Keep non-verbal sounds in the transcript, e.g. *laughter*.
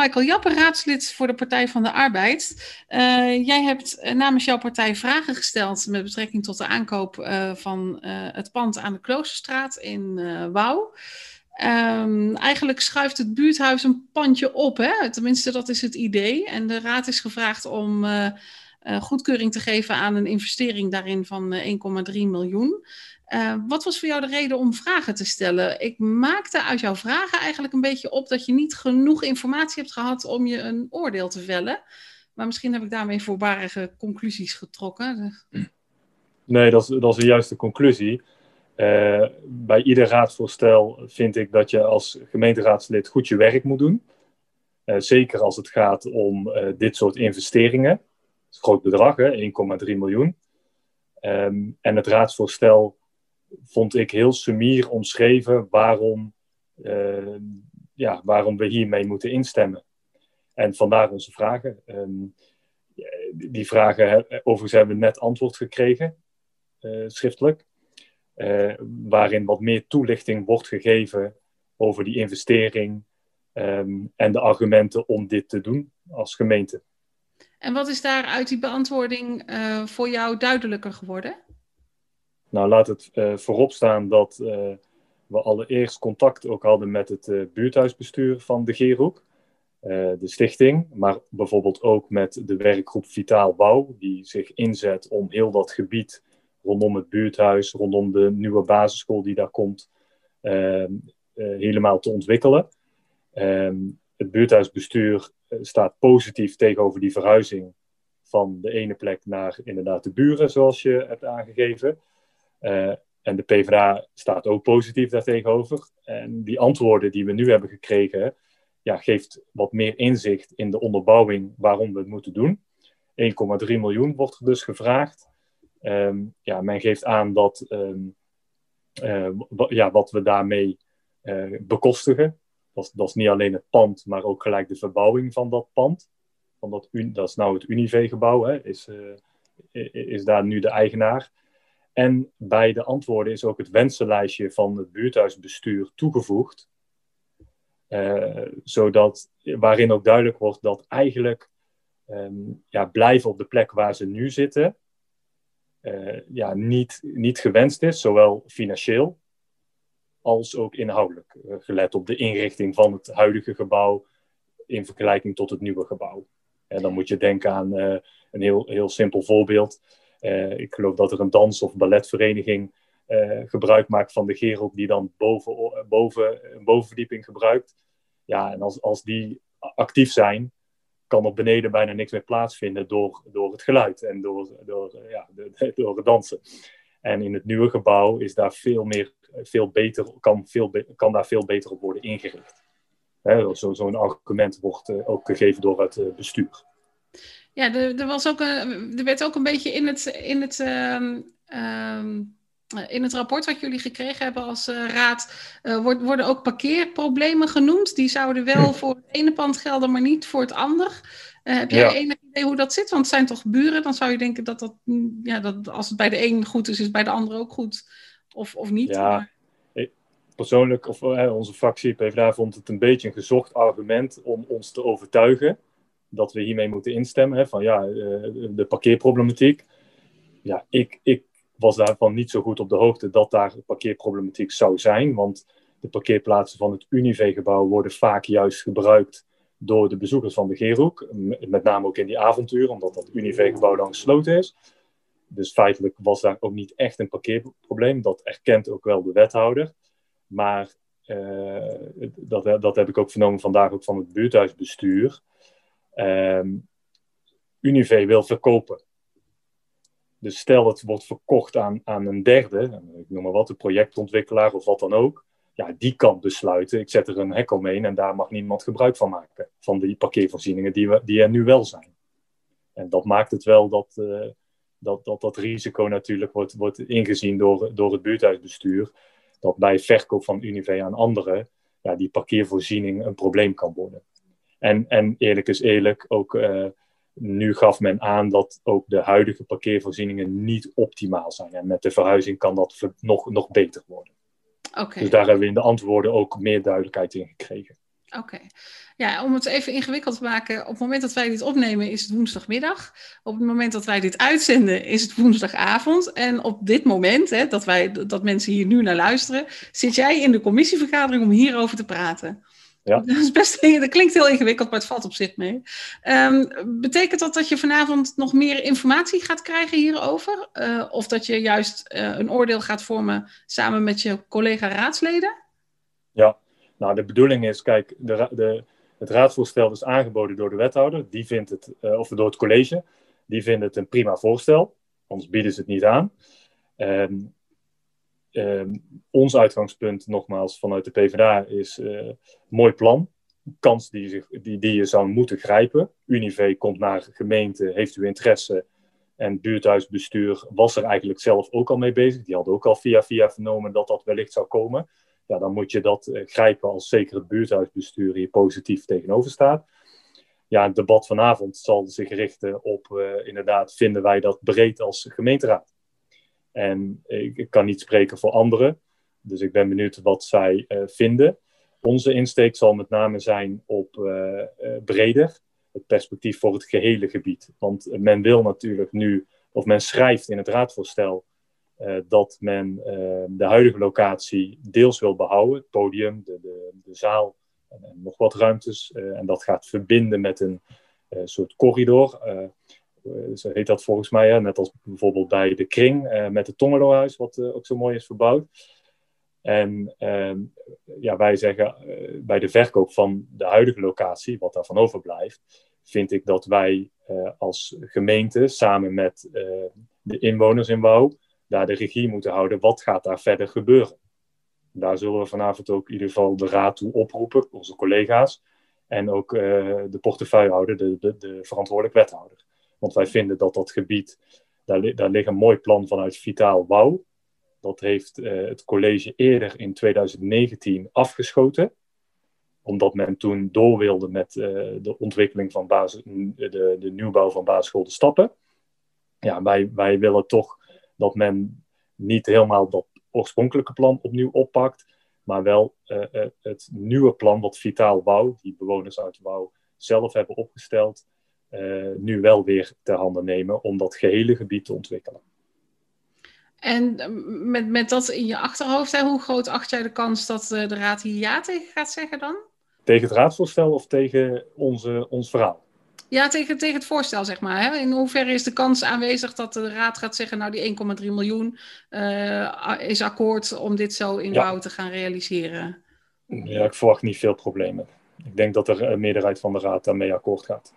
Michael Jappen, raadslid voor de Partij van de Arbeid. Uh, jij hebt namens jouw partij vragen gesteld met betrekking tot de aankoop uh, van het pand aan de Kloosterstraat in Wouw. Um, eigenlijk schuift het buurthuis een pandje op, hè? tenminste dat is het idee. En de raad is gevraagd om goedkeuring te geven aan een investering daarin van 1,3 miljoen. Uh, wat was voor jou de reden om vragen te stellen? Ik maakte uit jouw vragen eigenlijk een beetje op dat je niet genoeg informatie hebt gehad om je een oordeel te vellen. Maar misschien heb ik daarmee voorbarige conclusies getrokken. Nee, dat is, dat is de juiste conclusie. Uh, bij ieder raadsvoorstel vind ik dat je als gemeenteraadslid goed je werk moet doen. Uh, zeker als het gaat om dit soort investeringen. Is een groot bedrag, 1,3 miljoen. Um, en het raadsvoorstel vond ik heel sumier omschreven waarom, uh, ja, waarom we hiermee moeten instemmen. En vandaar onze vragen. Um, die vragen, overigens hebben we net antwoord gekregen, uh, schriftelijk, uh, waarin wat meer toelichting wordt gegeven over die investering um, en de argumenten om dit te doen als gemeente. En wat is daar uit die beantwoording voor jou duidelijker geworden? Nou, laat het uh, voorop staan dat uh, we allereerst contact ook hadden met het uh, buurthuisbestuur van de Geerhoek, de stichting, maar bijvoorbeeld ook met de werkgroep Vitaal Bouw, die zich inzet om heel dat gebied rondom het buurthuis, rondom de nieuwe basisschool die daar komt, ehm, helemaal te ontwikkelen. Ehm, het buurthuisbestuur staat positief tegenover die verhuizing van de ene plek naar inderdaad de buren, zoals je hebt aangegeven. Uh, en de PvdA staat ook positief daartegenover. En die antwoorden die we nu hebben gekregen, ja, geeft wat meer inzicht in de onderbouwing waarom we het moeten doen. 1,3 miljoen wordt er dus gevraagd. Um, ja, men geeft aan dat, um, uh, ja, wat we daarmee uh, bekostigen. Dat, dat, is niet alleen het pand, maar ook gelijk de verbouwing van dat pand. Van dat, dat is nou het Unive-gebouw, is, is daar nu de eigenaar. En bij de antwoorden is ook het wensenlijstje van het buurthuisbestuur toegevoegd. Uh, zodat, waarin ook duidelijk wordt dat eigenlijk um, ja, blijven op de plek waar ze nu zitten, uh, ja, niet, niet gewenst is, zowel financieel als ook inhoudelijk. Uh, gelet op de inrichting van het huidige gebouw in vergelijking tot het nieuwe gebouw. En dan moet je denken aan een heel, heel simpel voorbeeld. Uh, ik geloof dat er een dans- of balletvereniging uh, gebruik maakt van de gerel die dan boven, boven een bovenverdieping gebruikt. Ja, en als, als die actief zijn, kan er beneden bijna niks meer plaatsvinden door, door het geluid en door, door, ja, *laughs* de, door het dansen. En in het nieuwe gebouw is daar veel meer, veel beter, kan, veel kan daar veel beter op worden ingericht. Zo'n zo argument wordt ook gegeven door het bestuur. Ja, er, er, was ook een, er werd ook een beetje in het, in het, um, um, in het rapport wat jullie gekregen hebben als uh, raad, uh, worden ook parkeerproblemen genoemd. Die zouden wel hm. voor het ene pand gelden, maar niet voor het ander. Uh, heb jij ja. enig idee hoe dat zit? Want het zijn toch buren? Dan zou je denken dat, dat, ja, dat als het bij de een goed is, is het bij de ander ook goed. Of, of niet. Ja. Maar persoonlijk, of onze fractie PvdA vond het een beetje een gezocht argument om ons te overtuigen dat we hiermee moeten instemmen. Hè, van ja, eh, de parkeerproblematiek. Ja, ik, ik was daarvan niet zo goed op de hoogte dat daar parkeerproblematiek zou zijn. Want de parkeerplaatsen van het Unive-gebouw worden vaak juist gebruikt door de bezoekers van de Geerhoek. Met name ook in die avonturen, omdat dat Unive-gebouw dan gesloten is. Dus feitelijk was daar ook niet echt een parkeerprobleem. Dat erkent ook wel de wethouder. Maar uh, dat, dat heb ik ook vernomen vandaag ook van het buurthuisbestuur um, Unive wil verkopen. Dus stel het wordt verkocht aan, aan een derde, ik noem maar wat, een projectontwikkelaar of wat dan ook. Ja, die kan besluiten, ik zet er een hek omheen en daar mag niemand gebruik van maken. Van die parkeervoorzieningen die, we, die er nu wel zijn. En dat maakt het wel dat uh, dat, dat, dat risico natuurlijk wordt, wordt ingezien door, door het buurthuisbestuur. Dat bij verkoop van Unive aan anderen ja, die parkeervoorziening een probleem kan worden. En, en eerlijk is eerlijk, ook uh, nu gaf men aan dat ook de huidige parkeervoorzieningen niet optimaal zijn. En met de verhuizing kan dat nog, nog beter worden. Okay. Dus daar hebben we in de antwoorden ook meer duidelijkheid in gekregen. Oké. Ja, om het even ingewikkeld te maken. Op het moment dat wij dit opnemen is het woensdagmiddag. Op het moment dat wij dit uitzenden is het woensdagavond. En op dit moment, hè, dat, wij, dat mensen hier nu naar luisteren, zit jij in de commissievergadering om hierover te praten. Ja. *laughs* Dat, is best, dat klinkt heel ingewikkeld, maar het valt op zich mee. Um, betekent dat dat je vanavond nog meer informatie gaat krijgen hierover? Uh, of dat je juist uh, een oordeel gaat vormen samen met je collega-raadsleden? Ja, nou de bedoeling is, kijk, de, de, het raadsvoorstel is aangeboden door de wethouder, die vindt het, uh, of door het college, die vindt het een prima voorstel, anders bieden ze het niet aan. Um, ons uitgangspunt, nogmaals, vanuit de PvdA is uh, mooi plan. Kans die, zich, die, die je zou moeten grijpen. Unive komt naar gemeente, heeft u interesse. En buurthuisbestuur was er eigenlijk zelf ook al mee bezig. Die hadden ook al via via vernomen dat dat wellicht zou komen. Ja, dan moet je dat uh, grijpen als zeker het buurthuisbestuur hier positief tegenover staat. Ja, het debat vanavond zal zich richten op, uh, inderdaad, vinden wij dat breed als gemeenteraad? En ik, kan niet spreken voor anderen. Dus ik ben benieuwd wat zij uh, vinden. Onze insteek zal met name zijn op uh, uh, breder. Het perspectief voor het gehele gebied. Want men wil natuurlijk nu, of men schrijft in het raadvoorstel, dat men de huidige locatie deels wil behouden. Het podium, de, de, de zaal en, en, nog wat ruimtes. en dat gaat verbinden met een soort corridor zo heet dat volgens mij, hè? net als bijvoorbeeld bij de Kring uh, met het Tongelohuis, wat uh, ook zo mooi is verbouwd. En uh, ja, wij zeggen bij de verkoop van de huidige locatie, wat daarvan overblijft, vind ik dat wij als gemeente samen met de inwoners in Wouw daar de regie moeten houden. Wat gaat daar verder gebeuren? Daar zullen we vanavond ook in ieder geval de raad toe oproepen, onze collega's. En ook de portefeuillehouder, de, de, de verantwoordelijk wethouder. Want wij vinden dat dat gebied, daar, daar ligt een mooi plan vanuit Vitaal Wouw. Dat heeft uh, het college eerder in 2019 afgeschoten. Omdat men toen door wilde met uh, de ontwikkeling van basis, de, de nieuwbouw van basisschool Stappen. Ja, wij, wij willen toch dat men niet helemaal dat oorspronkelijke plan opnieuw oppakt. Maar wel uh, het nieuwe plan wat Vitaal Wouw, die bewoners uit Wouw zelf hebben opgesteld, nu wel weer ter handen nemen om dat gehele gebied te ontwikkelen. En eh, met, met dat in je achterhoofd, hè, hoe groot acht jij de kans dat uh, de Raad hier ja tegen gaat zeggen dan? Tegen het raadsvoorstel of tegen onze, ons verhaal? Ja, tegen, tegen het voorstel, zeg maar. Hè? In hoeverre is de kans aanwezig dat de Raad gaat zeggen, nou die 1,3 miljoen uh, is akkoord om dit zo in ja. te gaan realiseren? Ja, ik verwacht niet veel problemen. Ik denk dat er een meerderheid van de Raad daarmee akkoord gaat.